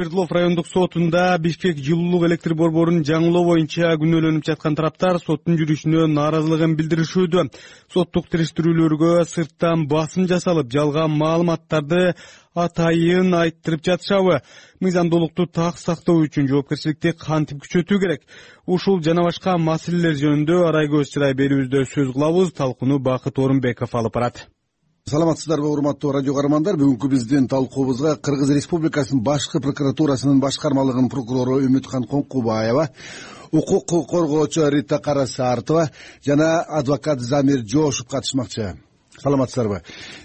свердлов райондук сотунда бишкек жылуулук электр борборун жаңылоо боюнча күнөөлөнүп жаткан тараптар соттун жүрүшүнө нааразылыгын билдиришүүдө. Соттук териштирүүлөргө сырттан басым жасалып жалган маалыматтарды атайын айттырып жатышабы. Мыйзамдуулукту так сактоо үчүн жоопкерчиликти кантип күчөтүү керек? Ушул жана башка маселелер жөнүндө арай көз чырай берүүбүздө сөз кылабыз. Талкууну бакыт орунбеков алып барат саламатсыздарбы урматтуу радио каармандар? Бүгүнкү биздин талкуубузга кыргыз республикасынын башкы прокуратурасынын башкармалыгынын прокурору үмүткан коңкубаева укук коргоочу рита карасартова жана адвокат замир жоошев катышмакчы саламатсыздарбы?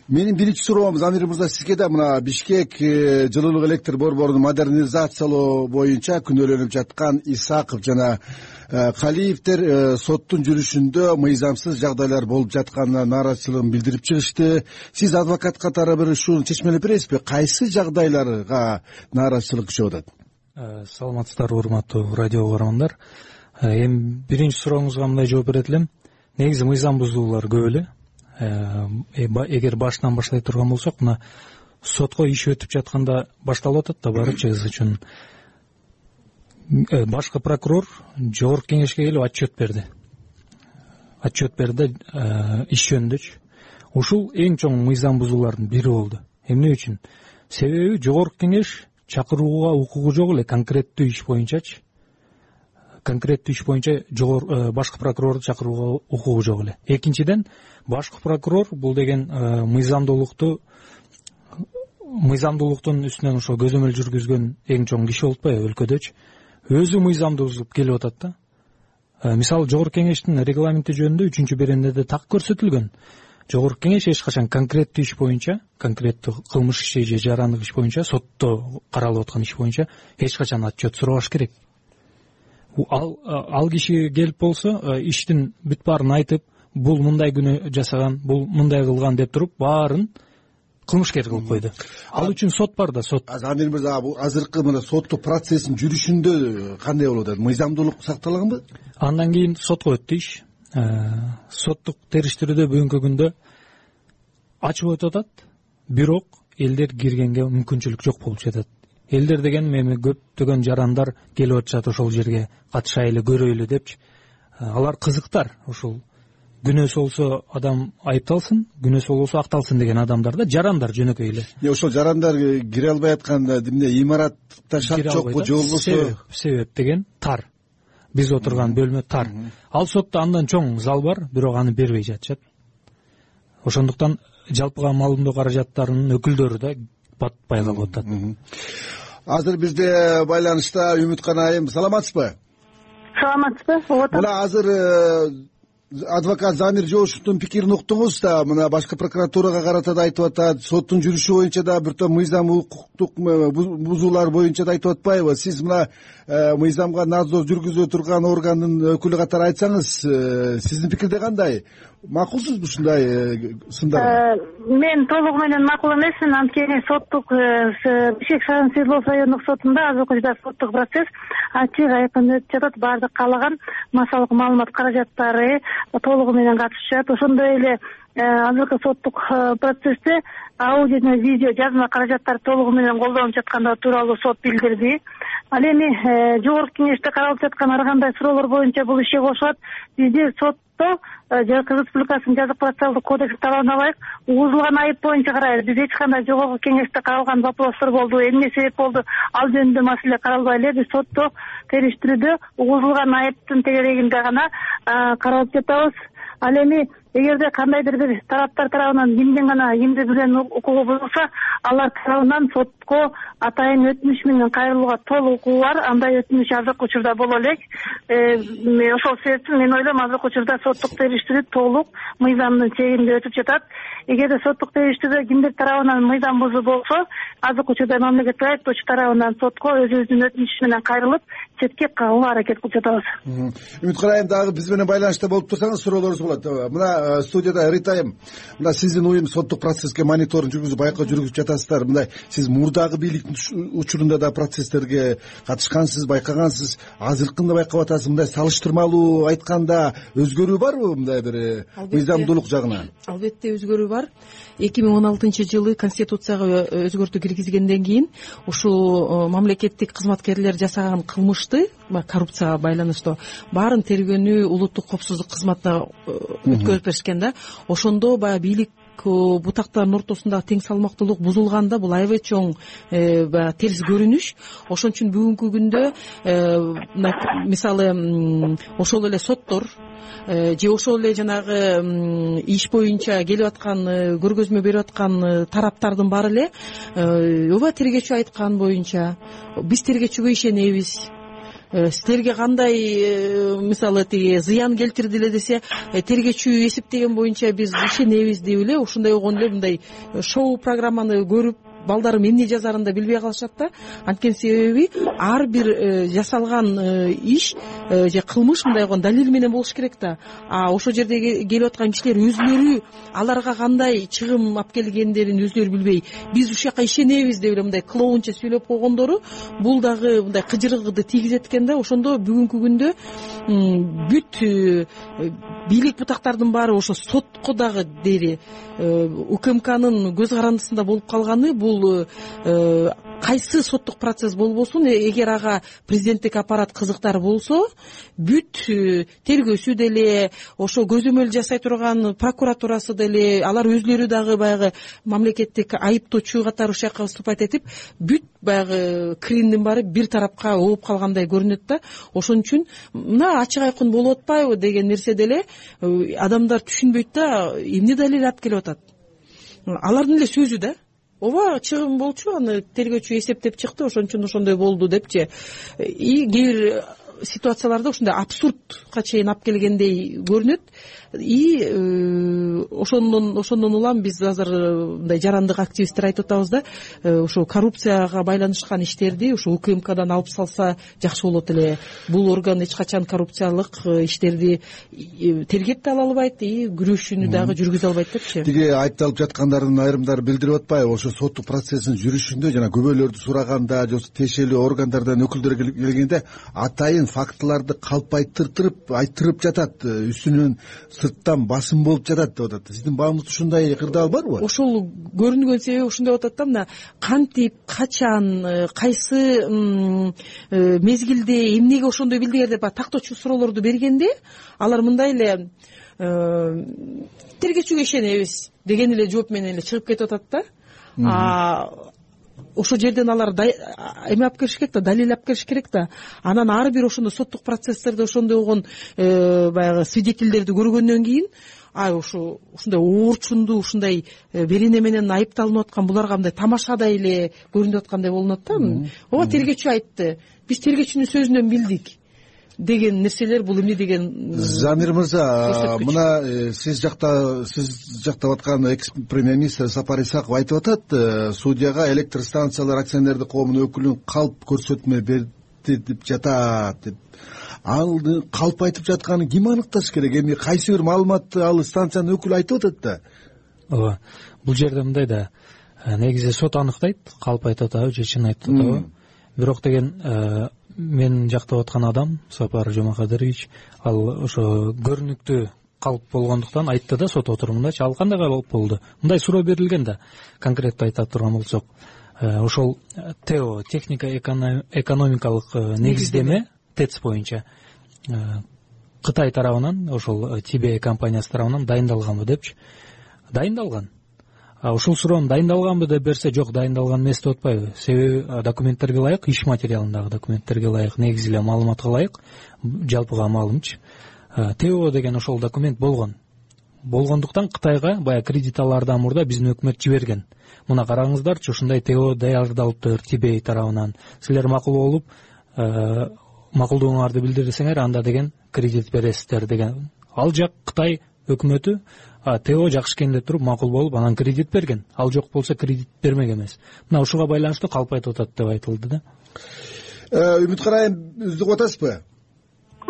Менин биринчи суроом замир мырза сизге да мына бишкек э, жылуулук электр борборун модернизациялоо боюнча күнөөлөнүп жаткан исаков жана э, калиевдер э, соттун жүрүшүндө мыйзамсыз жагдайлар болуп жатканына нааразычылыгын билдирип чыгышты. Сиз адвокат катары бир ушуну чечмелеп бересизби? Кайсы жагдайларга нааразычылык күчөп атат? Саламатсыздарбы урматтуу радио угармандар эми биринчи сурооңузга мындай жооп берет элем. Негизи мыйзам бузуулар көп эле эгер башынан башлай турган болсок мына сотко иш өтүп жатканда башталып атат да баарычы ыйз үчүн. Э, башкы прокурор жогорку кеңешке келип отчет берди. Отчет берди э, иш жөнүндөчү ушул эң чоң мыйзам бузуулардын бири болду. Эмне үчүн? Себеби жогорку кеңеш чакырууга укугу жок эле конкреттүү иш боюнчачы конкреттүү иш боюнча жогору башкы прокурорду чакырууга укугу жок эле. Экинчиден башкы прокурор бул деген э, мыйзамдуулукту мыйзамдуулуктун үстүнөн ошо көзөмөл жүргүзгөн эң чоң киши болуп атпайбы өлкөдөчү өзү мыйзамды бузуп келип атат да. Э, мисалы жогорку кеңештин регламенти жөнүндө үчүнчү беренеде так көрсөтүлгөн. Жогорку кеңеш эч качан конкреттүү иш боюнча конкреттүү кылмыш иши же жарандык иш боюнча сотто каралып аткан иш боюнча эч качан отчет сурабаш керек ал ал киши келип болсо иштин бүт баарын айтып бул мындай күнөө жасаган бул мындай кылган деп туруп баарын кылмышкер кылып койду. Ал үчүн сот бар да сот. Замир мырза бул азыркы мына соттук процесстин жүрүшүндө кандай болуп атат мыйзамдуулук сакталганбы андан кийин сотко өттү иш. Соттук териштирүүдө бүгүнкү күндө ачып өтүп атат. Бирок элдер киргенге мүмкүнчүлүк жок болуп жатат элдер деген эми көптөгөн жарандар келип атышат ошол жерге катышайлы көрөйлү депчи. Э, алар кызыктар. Ушул күнөөсү болсо адам айыпталсын күнөөсү болбосо акталсын деген адамдар да жарандар жөнөкөй эле. Ошол жарандар э, кире албай аткан эмне имаратта шарт жокпу же болбосо себеп деген тар. Биз отурган бөлмө тар. Ал сотто андан чоң зал бар бирок аны бербей жатышат. Ошондуктан жалпыга маалымдоо каражаттарынын өкүлдөрү да батпай калып атат азыр бизде байланышта үмүткан айым саламатсызбы? Саламатсызбы угуп атам мына азыр э, адвокат замир жоошевдун пикирин уктуңуз да. Мына башкы прокуратурага карата да айтып атат. Соттун жүрүшү боюнча да бир топ мыйзам укуктук бузуулар боюнча да айтып атпайбы. Сиз мына э, мыйзамга надзор жүргүзө турган органдын өкүлү катары айтсаңыз э, сиздин пикирде кандай макулсузбу ушундай э, сындар мен толугу менен макул эмесмин анткени соттук бишкек шаарынын свердлов райондук сотунда азыркы учурда соттук процесс. Ачык айкын өтүп жатат баардык каалаган массалык маалымат каражаттары толугу менен катышышат. Ошондой эле э, азыркы соттук э, процессте аудио жана видео жазма каражаттар толугу менен колдонулуп жаткандыгы тууралуу сот билдирди. Ал эми э, жогорку кеңеште каралып жаткан ар кандай суроолор боюнча бул ишке кошулат бизде сотто кыргыз республикасынын жазык процессуалдык кодекси талабына ылайык угузулган айып боюнча карайбыз. Биз эч кандай жогорку кеңеште каралган вопростор болду эмне себеп болду ал жөнүндө маселе каралбай эле биз сотто териштирүүдө угузулган айыптын тегерегинде гана каралып жатабыз. Ал эми эгерде кандайдыр бир тараптар тарабынан кимдин гана кимди бирөөнүн укугу бузулса алар тарабынан атайын өтүнүч менен кайрылууга толук укугу бар. Андай өтүнүч азыркы учурда боло элек. Э, ошол себептен мен ойлойм азыркы учурда соттук териштирүү толук мыйзамдын чегинде өтүп жатат. Эгерде соттук териштирүүдө кимдир тарабынан мыйзам бузуу болсо азыркы учурда айыптоочу тарабынан сотко өзүбүздүн өтүнүчүбүз менен кайрылып четке кагууга аракет кылып жатабыз. Үмүткан айым дагы биз менен байланышта болуп турсаңыз суроолоруңуз болот. Мына э, студияда рита айым мына сиздин уюм соттук процесске мониторинг жүргүзүп байкоо жүргүзүп жатасыздар. Мындай сиз мурдагы бийликтин учурунда да процесстерге катышкансыз байкагансыз. Азыркыны байкап атасыз мындай салыштырмалуу айтканда өзгөрүү барбы мындай бир э, мыйзамдуулук жагынан албетте өзгөрүү бар. Эки миң он алтынчы жылы конституцияга өзгөртүү киргизгенден кийин ушул мамлекеттик кызматкерлер жасаган кылмышты коррупцияга байланыштуу баарын тергөөнү улуттук коопсуздук кызматына э, өткөрүп беришкен да ошондо баягы бийлик бутактарынын ортосундагы тең салмактуулук бузулганда бул аябай чоң э, баягы терс көрүнүш. Ошон үчүн бүгүнкү күндө э, мисалы ошол эле соттор же ошол эле жанагы иш боюнча келип аткан көргөзмө берип аткан тараптардын баары эле ооба тергөөчү айткан боюнча биз тергөөчүгө ишенебиз. Э, силерге кандай э, мисалы тиги зыян келтирди эле десе э, тергөөчү эсептеген боюнча биз ишенебиз деп эле ушундай болгону эле мындай шоу программаны көрүп балдарым эмне жазарын да билбей калышат да анткени себеби ар бир э, жасалган э, иш э, же кылмыш мындай далил менен болуш керек да. А ошол жерде келип аткан кишилер өзүлөрү аларга кандай чыгым алып келгендерин өзүлөрү билбей биз ушул жака ишенебиз деп эле мындай клоунча сүйлөп койгондору бул дагы мындай кыжырыгды тийгизет экен да. Ошондо бүгүнкү күндө бүт бийлик бутактардын баары ошо сотко дагы дейли укмкнын көз карандысында болуп калганы бул бул э, кайсы соттук процесс болбосун э, эгер ага президенттик аппарат кызыктар болсо бүт э, тергөөсү деле ошо көзөмөл жасай турган прокуратурасы деле алар өзүлөрү дагы баягы мамлекеттик айыптоочу катары ушул жака выступать этип бүт баягы криндин баары бир тарапка ооп калгандай көрүнөт да. Ошон үчүн мына ачык айкын болуп атпайбы деген нерсе деле адамдар түшүнбөйт да эмне далил алып келип атат? Алардын эле сөзү да ооба чыгым болчу аны тергөөчү эсептеп чыкты ошон үчүн ошондой болду депчи. И кээ бир ситуацияларда ушундай абсурдка чейин алып келгендей көрүнөт. И э, ошондон ошондон улам биз азыр э, мындай жарандык активисттер айтып атабыз да э, ушул коррупцияга байланышкан иштерди ушу укмкдан алып салса жакшы болот эле. Бул орган эч качан коррупциялык иштерди тергеп да ала албайт и күрөшүүнү дагы жүргүзө албайт депчи тиги айыпталып жаткандардын айрымдары билдирип атпайбы. Ошо соттук процесстин жүрүшүндө жана күбөлөрдү сураганда же болбосо тиешелүү органдардан өкүлдөр келгенде атайын фактыларды калпайттыртырып айттырып жатат үстүнөн сырттан басым болуп жатат деп атат. Сиздин баамыңызда ушундай кырдаал барбы ошол көрүнгөн себеби ушундай болуп атат да. Мына кантип качан э, кайсы э, мезгилде эмнеге ошондой билдиңер деп баягы тактоочу суроолорду бергенде алар мындай эле э, тергөөчүгө ишенебиз деген эле жооп менен эле чыгып кетип атат да ошол жерден алар эме алып келиш керек да далил алып келиш керек да. Анан ар бир ошондой соттук процесстерде ошондой болгон э, баягы свидетельдерди көргөндөн кийин ай ушу ушундай оорчундуу ушундай э, берене менен айыпталынып аткан буларга мындай тамашадай эле көрүнүп аткандай болунат да. Ооба тергөөчү айтты. Биз тергөөчүнүн сөзүнөн билдик деген нерселер бул эмне деген замир мырза мына э, сиз жакта сиз жактап аткан экс премьер министр сапар исаков айтып атат э, судьяга электр станциялар акционердик коомунун өкүлүн калп көрсөтмө берди деп жатат деп. Ал калп айтып жатканын ким аныкташ керек? Эми кайсы бир маалыматты ал станциянын өкүлү айтып атат да. Ооба бул жерде мындай да э, негизи сот аныктайт калп айтып атабы же чын айтып атабы. Бирок деген мен жактап аткан адам сапар жомакадырович ал ошо көрүнүктүү калп болгондуктан айтты да сот отурумундачы ал кандай калп болду? Мындай суроо берилген да конкреттүү айта турган болсок э, ошол тео технико экономикалык э, негиздеме? тэц боюнча э, кытай тарабынан ошол тибе компаниясы тарабынан дайындалганбы депчи? Дайындалган ушул суроону дайындалганбы деп берсе жок дайындалган эмес деп атпайбы. Себеби документтерге ылайык иш материалындагы документтерге ылайык негизи эле маалыматка ылайык жалпыга маалымчы. Тео деген ошол документ болгон. Болгондуктан кытайга баягы кредит алаардан мурда биздин өкмөт жиберген. Мына караңыздарчы ушундай тео даярдалыптыр тибей тарабынан силер макул болуп макулдугуңарды билдирсеңер анда деген кредит бересиздер деген. Ал жак кытай өкмөтү тео жакшы экен деп туруп макул болуп анан кредит берген. Ал жок болсо кредит бермек эмес. Мына ушуга байланыштуу калп айтып атат деп айтылды да. Э, үмүткар айым үздүгүп атасызбы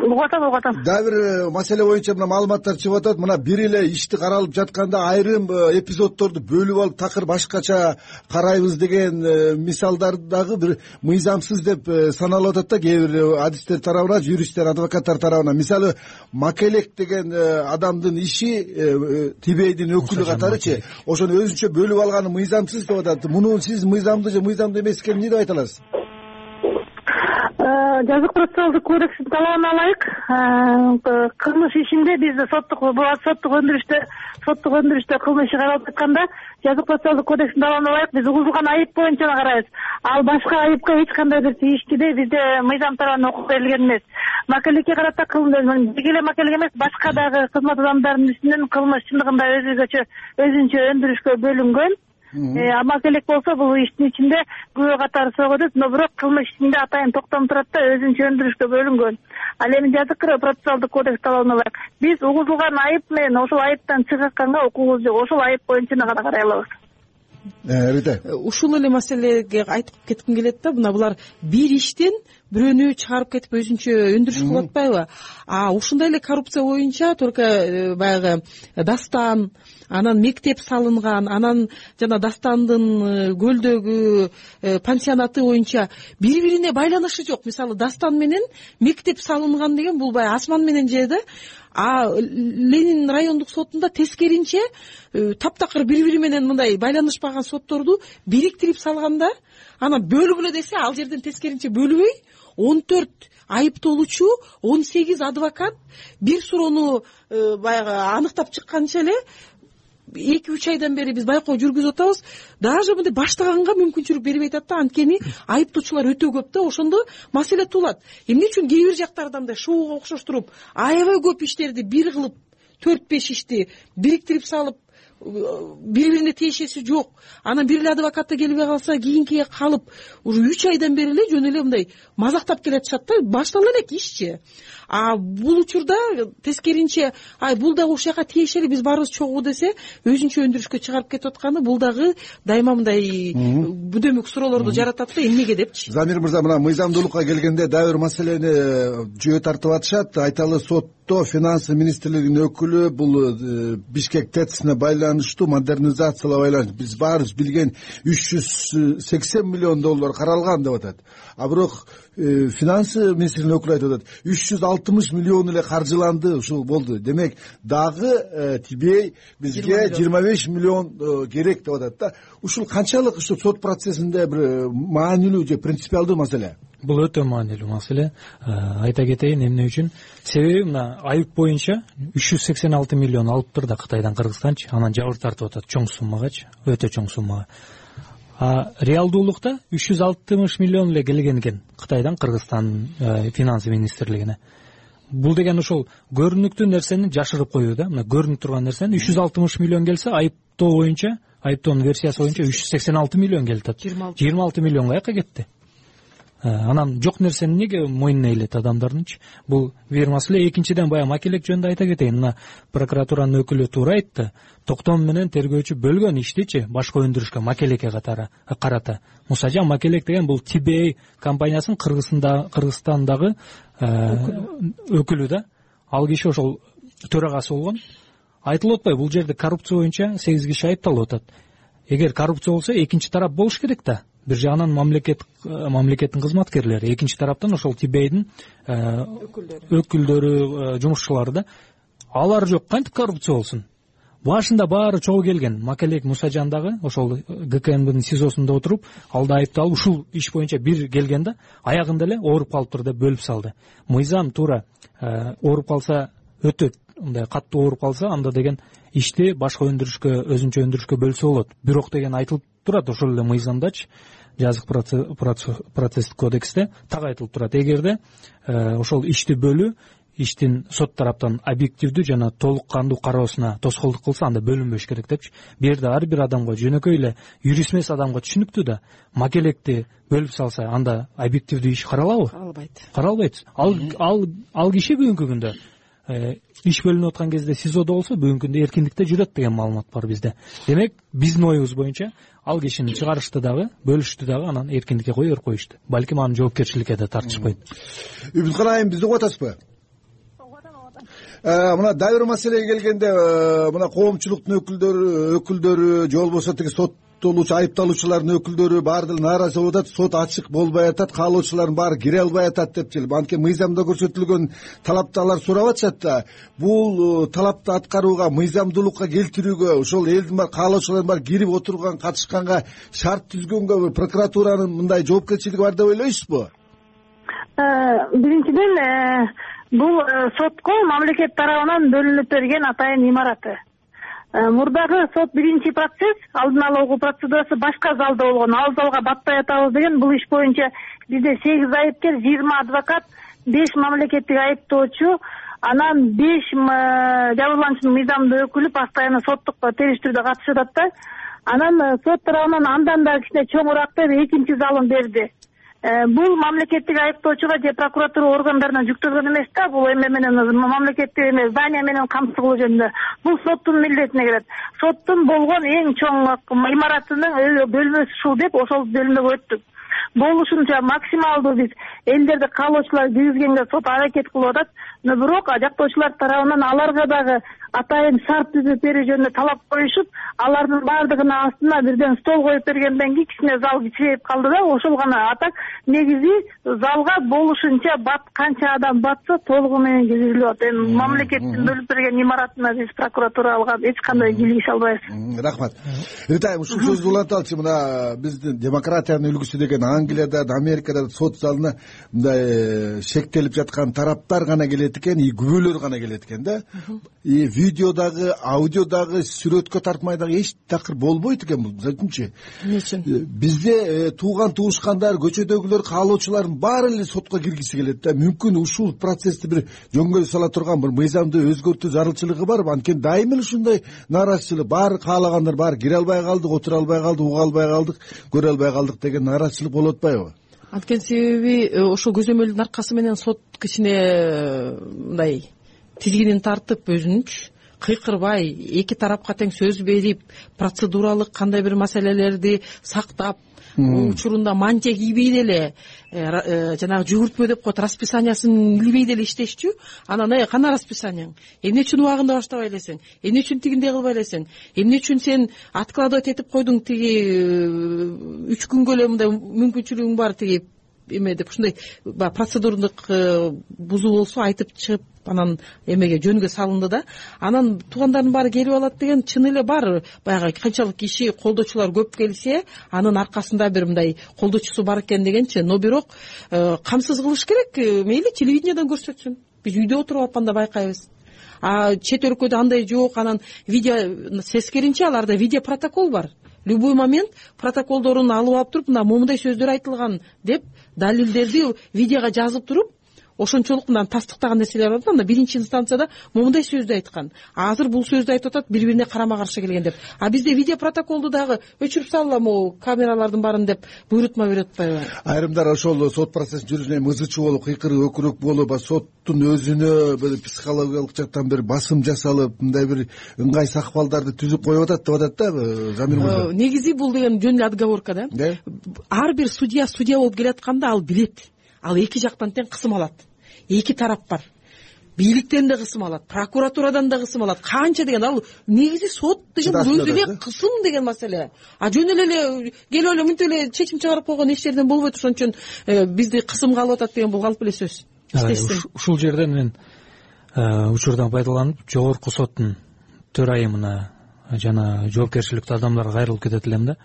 угуп атам угуп атам дагы бир э, маселе боюнча мына маалыматтар чыгып атат. Мына бир эле ишти каралып жатканда айрым э, эпизоддорду бөлүп алып такыр башкача карайбыз деген э, мисалдар дагы бир мыйзамсыз деп саналып атат да кээ бир адистер тарабынан юристтер адвокаттар тарабынан. Мисалы макелек деген адамдын иши тибейдин өкүлү катарычы. Ошону өзүнчө бөлүп алганы мыйзамсыз деп атат. Муну сиз мыйзамдуу же мыйзамдуу эмес экенин эмне деп айта аласыз жазык процессуалдык кодекстин талабына ылайык. Кылмыш ишинде биз соттук соттук өндүрүштө соттук өндүрүштө кылмыш иши каралып жатканда жазык процессуалдык кодекстин талабына ылайык биз угузулган айып боюнча эле карайбыз. Ал башка айыпка эч кандай бир тийиштүү бизде мыйзам тарабынан укук берилген эмес. Макелекке карата бир эле макелек эмес башка дагы кызмат адамдарынын үстүнөн кылмыш чындыгында өзгөчө өзүнчө өндүрүшкө бөлүнгөн Э, макелек болсо бул иштин ичинде күбө катары сөгүп атат но бирок кылмыш ичинде атайын токтом турат да өзүнчө өндүрүшкө бөлүнгөн. Ал эми жазык процессуалдык кодекс талабына ылайык биз угузулган айып менен ошол айыптан чыгышканга укугубуз жок. Ошол айып боюнча гана карай алабыз э, э, ушул эле маселеге айтып кетким келет да мына булар бир иштен бирөөнү чыгарып кетип өзүнчө өндүрүш кылып атпайбы а ушундай эле коррупция боюнча только баягы дастан анан мектеп салынган анан жана дастандын э, көлдөгү э, пансионаты боюнча бири бирине байланышы жок. Мисалы дастан менен мектеп салынган деген бул баягы асман менен жер да? А ленин райондук сотунда тескеринче э, таптакыр бири бири менен мындай байланышпаган сотторду бириктирип салганда анан бөлгүлө десе ал жерден тескеринче бөлүбөй он төрт айыпталуучу он сегиз адвокат бир суроону баягы аныктап чыкканча эле эки үч айдан бери биз байкоо жүргүзүп атабыз. Даже мындай баштаганга мүмкүнчүлүк бербей атат да. Анткени айыптоочулар өтө көп да. Ошондо маселе туулат. Эмне үчүн кээ бир жактарда мындай шоуга окшоштуруп аябай көп иштерди бир кылып төрт беш ишти бириктирип салып бири бирине тиешеси жок. Анан бир эле адвокаты келбей калса кийинкиге калып уже үч айдан бери эле жөн эле мындай мазактап келатышат да баштала элек ишчи. А бул учурда тескеринче ай бул дагы ушул жака тиешелүү биз баарыбыз чогуу десе өзүнчө өндүрүшкө чыгарып кетип атканы бул дагы дайыма мындай бүдөмүк суроолорду жаратат да эмнеге депчи? Замир мырза мына мыйзамдуулукка келгенде дагы бир маселени жөө тартып атышат. Айталы финансы министрлигинин өкүлү бул э, бишкек тэцине байланыштуу модернизацияга байланыштуу. Биз баарыбыз билген үч жүз сексен миллион доллар каралган деп атат. А бирок Э, финансы министрлигинин өкүлү айтып атат үч жүз алтымыш миллион эле каржыланды ушул болду. Демек дагы э, тибей бизге жыйырма беш миллион керек деп атат да. Ушул канчалык ушу сот процессинде бир маанилүү же принципиалдуу маселе бул өтө маанилүү маселе. Айта кетейин эмне үчүн? Себеби мына айып боюнча үч жүз сексен алты миллион алыптыр да кытайдан кыргызстанчы. Анан жабыр тартып атат чоң суммагачы өтө чоң суммага реалдуулукта үч жүз алтымыш миллион эле келген экен кытайдан кыргызстандын э, финансы министрлигине. Бул деген ошол көрүнүктүү нерсени жашырып коюу да мына көрүнүп турган нерсени үч жүз алтымыш миллион келсе айыптоо боюнча айыптоонун версиясы боюнча үч жүз сексен алты миллион келип атат. Жыйырма алты. Миллион каяка кетти? Э, анан жок нерсени эмнеге мойнуна илет адамдардынчы бул бир маселе экинчиден баягы макелек жөнүндө айта кетейин. Мына прокуратуранын өкүлү туура айтты. Токтом менен тергөөчү бөлгөн иштичи башка өндүрүшкө макелекке карата. Мусажан макелек деген бул тибей компаниясынын кыргызстандагы э, өкүлү да. Ал киши ошол төрагасы болгон. Айтылып атпайбы бул жерде коррупция боюнча сегиз киши айыпталып атат. Эгер коррупция болсо экинчи тарап болуш керек да бир жагынан мамлекет э, мамлекеттин кызматкерлери экинчи тараптан ошол тибейдин э, өкүлдөрү. э, жумушчулары да алар жок кантип коррупция болсун? Башында баары чогуу келген. Макелек мусажан дагы ошол гкнбнын сизосунда отуруп ал да айыпталып ушул иш боюнча бир келген да аягында эле ооруп калыптыр деп бөлүп салды. Мыйзам туура ооруп калса өтө мындай катуу ооруп калса анда деген ишти башка өндүрүшкө өзүнчө өндүрүшкө бөлсө болот. Бирок деген айтылып турат. Ошол эле мыйзамдачы жазык процесстик кодексте так айтылып турат. Эгерде э, ошол ишти бөлүү иштин сот тараптан объективдүү жана толук кандуу кароосуна тоскоолдук кылса анда бөлүнбөш керек депчи. Бул жерде ар бир адамга жөнөкөй эле юрист эмес адамга түшүнүктүү да макелекти бөлүп салса анда объективдүү иш каралабы? Каралбайт. Каралбайт. Ал киши бүгүнкү күндө иш бөлүнүп аткан кезде сизодо болсо бүгүнкү күндө эркиндикте жүрөт деген маалымат бар бизде. Демек биздин оюбуз боюнча ал кишини чыгарышты дагы бөлүштү дагы анан эркиндикке кое берип коюшту. Балким аны жоопкерчиликке да тартышпайт. Үмүткан айым бизди угуп атасызбы э, мына дагы бир маселеге келгенде э, мына коомчулуктун өкүлдөрү өкүлдөрү же болбосо тиги соттолуучу айыпталуучулардын өкүлдөрү баары деле нааразы болуп атат сот ачык болбой атат каалоочулардын баары кире албай атат депчи анткени мыйзамда көрсөтүлгөн талапты алар сурап атышат да бул талапты аткарууга мыйзамдуулукка келтирүүгө ошол элдин баары каалоочулардын баары кирип отурган катышканга шарт түзгөнгө прокуратуранын мындай жоопкерчилиги бар деп ойлойсузбу? Биринчиден бул э, сотко мамлекет тарабынан бөлүнүп берген атайын имараты. э, мурдагы сот биринчи процесс алдын алуу процедурасы башка залда болгон. Ал залга батпай атабыз деген бул иш боюнча бизде сегиз айыпкер жыйырма адвокат беш мамлекеттик айыптоочу анан беш жабырлануучунун мыйзамдуу өкүлү постоянно соттук териштирүүгө катышып атат да. Анан э, сот тарабынан андан да кичине чоңураак деп экинчи залын берди. Э, бул мамлекеттик айыптоочуга же прокуратура органдарына жүктөлгөн эмес да бул эме менен мамлекеттик эме здание менен камсыз кылуу жөнүндө бул соттун милдетине кирет соттун болгон эң чоң имаратынын бөлмөсү ушул деп ошол бөлмөгө өттүк болушунча максималдуу биз элдерди каалоочуларды киргизгенге сот аракет кылып атат но бирок жактоочулар тарабынан аларга дагы атайын шарт түзүп берүү жөнүндө талап коюшуп алардын баардыгынын астына бирден стол коюп бергенден кийин кичине зал кичирейип калды да ошол гана а так негизи залга болушунча канча адам батса толугу менен киргизилип атат. Эми мамлекеттин бөлүп берген имаратына биз прокуратура алга эч кандай кийлигише албайбыз. Рахмат. Ритайым ушул сөздү уланталычы мына биздин демократиянын үлгүсү деген англияда да америкада да сот залына мындай э, шектелип жаткан тараптар гана келет экен и күбөлөр гана келет экен да. И видео дагы аудио дагы сүрөткө тартмай дагы эч такыр болбойт экен бул үчүнчү эмне үчүн э, бизде э, тууган туушкандар көчөдөгүлөр каалоочулардын баары эле сотко киргиси келет да. Мүмкүн ушул процессти бир жөнгөлөй сала турган бир мыйзамды өзгөртүү зарылчылыгы барбы анткени дайыма эле ушундай нааразычылык баары каалагандар баары кире албай калдык отура албай калдык уга албай калдык көрө албай калдык деген нааразычылык болуп атпайбы анткени себеби э, ошол көзөмөлдүн аркасы менен сот кичине мындай тизгинин тартып өзүнүнчү кыйкырбай эки тарапка тең сөз берип процедуралык кандай бир маселелерди сактап учурунда манча кийбей деле э, э, жанагы жүгүртмө деп коет расписаниясын илбей деле иштешчү. Анан э кана расписанияң эмне үчүн убагында баштабай элесиң эмне үчүн тигиндей кылбай элесиң эмне үчүн сен откладывать этип койдуң? Тиги э, үч күнгө эле мындай мүмкүнчүлүгүң бар? Тиги эме деп ушундай баягы процедурдук бузуу болсо айтып чыгып анан эмеге жөнгө салынды да. Анан туугандардын баары келип алат деген чын эле бар. Баягы канчалык киши колдоочулар көп келсе анын аркасында бир мындай колдоочусу бар экен дегенчи но бирок э, камсыз кылыш керек э, мейли телевидениеден көрсөтсүн. Биз үйдө отуруп алып анда байкайбыз а чет өлкөдө андай жок анан видео сескеринче аларда видео протокол бар. Любой момент протоколдорун алып алып туруп мына момундай сөздөр айтылган деп далилдерди видеого жазып туруп ошончолук мынаны тастыктаган нерселер бар да мына биринчи инстанцияда момундай сөздү айткан. Азыр бул сөздү айтып атат бири бирине карама каршы келген деп. А бизде видео протоколду дагы өчүрүп салгыла могу камералардын баарын деп буйрутма берип атпайбы айрымдар ошол сот процессин жүрүүнө эми ызы чуу болуп кыйкырык өкүрөк болуп соттун өзүнө бир психологиялык жактан бир басым жасалып мындай бир ыңгайсыз акыбалдарды түзүп коюп атат деп атат да замир мырза? Негизи бул деген жөн эле отговорка да? Ар бир судья судья болуп келатканда ал билет ал эки жактан тең кысым алат. Эки тарап бар. Бийликтен да кысым алат прокуратурадан да кысым алат. Канча деген ал негизи сот деген бул өзү эле кысым деген маселе. А жөн эле эле келип эле мынтип эле чечим чыгарып койгон эч жерден болбойт ошон үчүн э, бизди кысымга алып атат деген бул калп эле сөз. Ушул жерден мен э, учурдан пайдаланып жогорку соттун төрайымына жана жоопкерчиликтүү адамдарга кайрылып кетет элем да.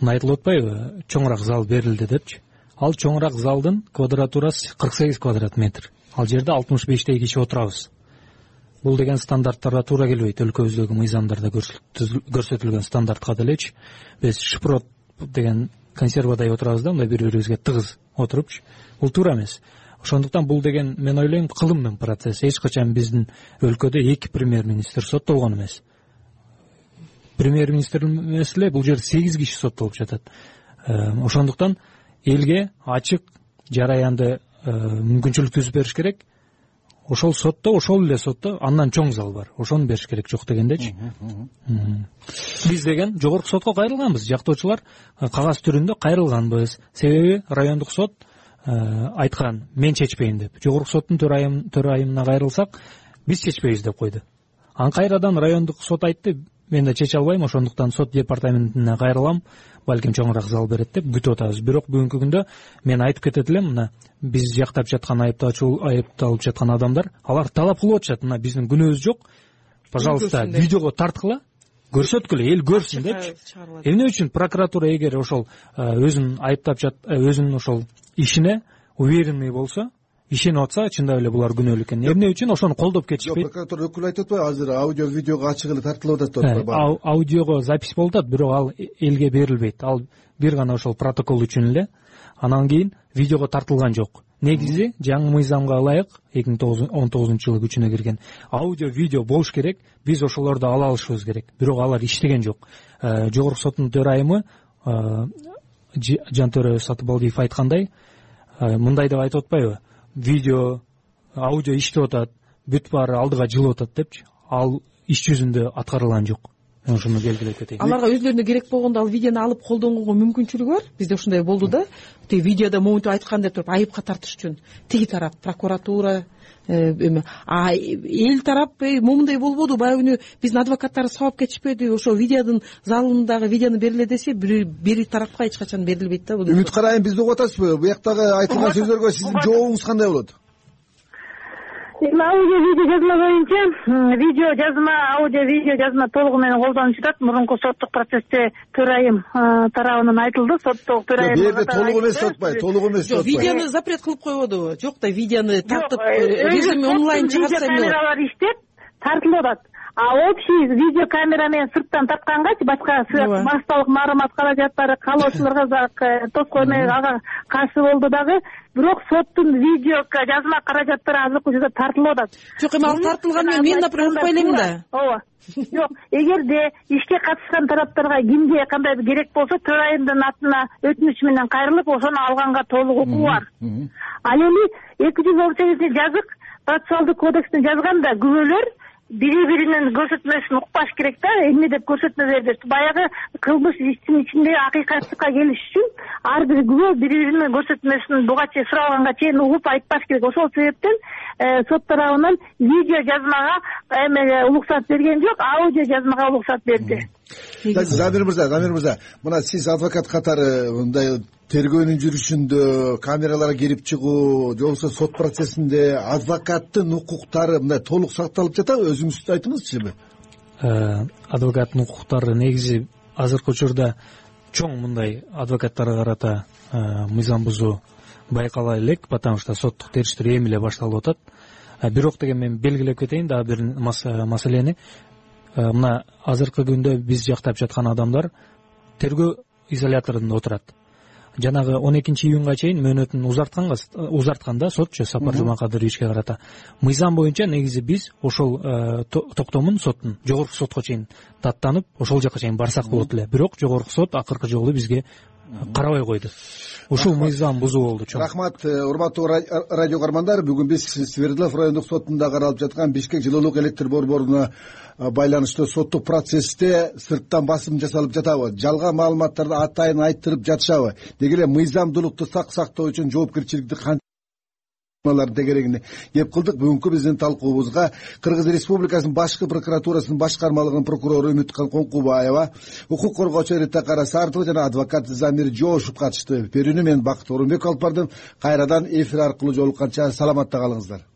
Мына айтылып атпайбы чоңураак зал берилди депчи ал чоңураак залдын квадратурасы кырк сегиз квадрат метр. Ал жерде алтымыш бештей киши отурабыз. Бул деген стандарттарга туура келбейт. Өлкөбүздөгү мыйзамдарда көрсөтүлгөн стандартка делечи биз шпрот деген консервадай отурабыз да мындай бири бирибизге тыгыз отурупчу. Бул туура эмес. Ошондуктан бул деген мен ойлойм кылымдын процесси. Эч качан биздин өлкөдө эки премьер министр соттолгон эмес. Премьер министр эмес эле бул жерде сегиз киши соттолуп жатат. Ошондуктан элге ачык жараянды э, мүмкүнчүлүк түзүп бериш керек. Ошол сотто ошол эле сотто андан чоң зал бар. Ошону бериш керек жок дегендечи. Биз деген жогорку сотко кайрылганбыз. Жактоочулар э, кагаз түрүндө кайрылганбыз. Себеби райондук сот э, айткан мен чечпейм деп. Жогорку соттун төрайымына кайрылсак биз чечпейбиз деп койду. Анан кайрадан райондук сот айтты мен да чече албайм ошондуктан сот департаментине кайрылам. Балким чоңураак залал берет деп күтүп атабыз бирок бүгүнкү күндө мен айтып кетет элем мына биз жактап жаткан айыпталып жаткан адамдар алар талап кылып атышат. Мына биздин күнөөбүз жок. Пожалуйста видеого тарткыла көрсөткүлө эл көрсүн депчи. эмне үчүн? Прокуратура эгер ошол өзүн айыптап өзүнүн ошол ишине уверенный болсо ишенип атса чындап эле булар күнөөлүү экен. Эмне үчүн ошону колдоп кетишпейт? жок прокуратура өкүлү айтып атпайбы азыр аудио видеого ачык эле тартылып атат деп атпайбы э, аудиого запись болуп атат бирок ал элге берилбейт. Ал бир гана ошол протокол үчүн эле. Анан кийин видеого тартылган жок. Негизи жаңы мыйзамга ылайык эки миң он тогузунчу жылы күчүнө кирген. Аудио видео болуш керек биз ошолорду ала алышыбыз керек. Бирок алар иштеген жок. Э, жогорку соттун төрайымы э, жантөре сатыбалдиев айткандай мындай деп айтып атпайбы видео аудио иштеп атат бүт баары алдыга жылып атат депчи. Ал иш жүзүндө аткарылган жок ошону белгилеп кетейин аларга өзүлөрүнө керек болгондо ал видеону алып колдонгонго мүмкүнчүлүгү бар. Бизде ушундай болду да. Тиги видеодо моминтип айткан деп туруп айыпка тартыш үчүн. Тиги тарап прокуратура э, эме а эл тарап эй момундай болбоду. Баягы күнү биздин адвокаттарыбыз сабап кетишпеди. Ошол видеонун залындагы видеону бергиле десе бир тарапка эч качан берилбейт да үмүт карайым бизди угуп атасызбы? Буяктагы айтылган сөздөргө сиздин жообуңуз кандай болот аудио видео жазма боюнча. Видео жазма аудио видео жазма толугу менен колдонулуп жатат мурунку соттук процессте төрайым тарабынан айтылды. Соттогу төрайым бул жерде толугу эмес деп атпайбы толугу эмес деп атпайбы жок видеону запрет кылып койбодубу. Жок да видеону тартып э, режим онлайн чыгарса эмне болот. камералар иштеп тартылып атат а общий видео камера менен сырттан тарткангачы башка массалык маалымат каражаттары каалоочуларга тоскоой ага. каршы болду дагы. Бирок соттун видео жазма каражаттары азыркы учурда тартылып атат. Жок эми ал тартылганы менен мен например укпай элем да. ооба. Жок эгерде ишке катышкан тараптарга кимге кандайдыр керек болсо төрайымдын атына өтүнүч менен кайрылып ошону алганга толук укугу бар. ал эми эки жүз он сегизинчи жазык процессуалдык кодексине жазганда күбөлөр бири биринин көрсөтмөсүн укпаш керек да эмне деп көрсөтмө берди баягы кылмыш иштин ичиндеги акыйкатчылыкка келиш үчүн ар бир күбө бири биринин көрсөтмөсүн. Буга чейин суралганга чейин угуп айтпаш керек. Ошол себептен э, сот тарабынан видео жазмага эмеге уруксат берген жок аудио жазмага уруксат берди замир мырза замир мырза мына сиз адвокат катары мындай тергөөнүн жүрүшүндө камераларга кирип чыгуу же болбосо сот процессинде адвокаттын укуктары мындай толук сакталып жатабы өзүңүз айтыңызчы э, адвокаттын укуктары негизи азыркы учурда чоң мындай адвокаттарга карата э, мыйзам бузуу байкала элек потому что соттук териштирүү эми эле башталып атат. Э, бирок деген мен белгилеп кетейин дагы бир маселени мына азыркы күндө биз жактап жаткан адамдар тергөө изоляторунда отурат. Жанагы он экинчи июнга чейин мөөнөтүн узарткан да сотчу сапар жумакадыровичке карата. Мыйзам боюнча негизи биз ошол э, токтомун соттун жогорку сотко чейин даттанып ошол жака чейин барсак болот эле. Бирок жогорку сот акыркы жолу бизге карабай койду. Ушул мыйзам бузуу болду чоң. Рахмат э, урматтуу радио каармандар. Бүгүн биз свердлов райондук сотунда каралып жаткан бишкек жылуулук электр борборуна э, байланыштуу соттук процессте сырттан басым жасалып жатабы. Жалган маалыматтарды атайын айтырып жатышабы. Деги эле мыйзамдуулукту сак сактоо үчүн жоопкерчиликти тегерегине кеп кылдык. Бүгүнкү биздин талкуубузга кыргыз республикасынын башкы прокуратурасынын башкармалыгынын прокурору үмүткан конкубаева укук коргоочу рита карасартова жана адвокат замир жоошев катышты. Берүүнү мен бакыт оорунбеков алып бардым кайрадан эфир аркылуу жолукканча саламатта калыңыздар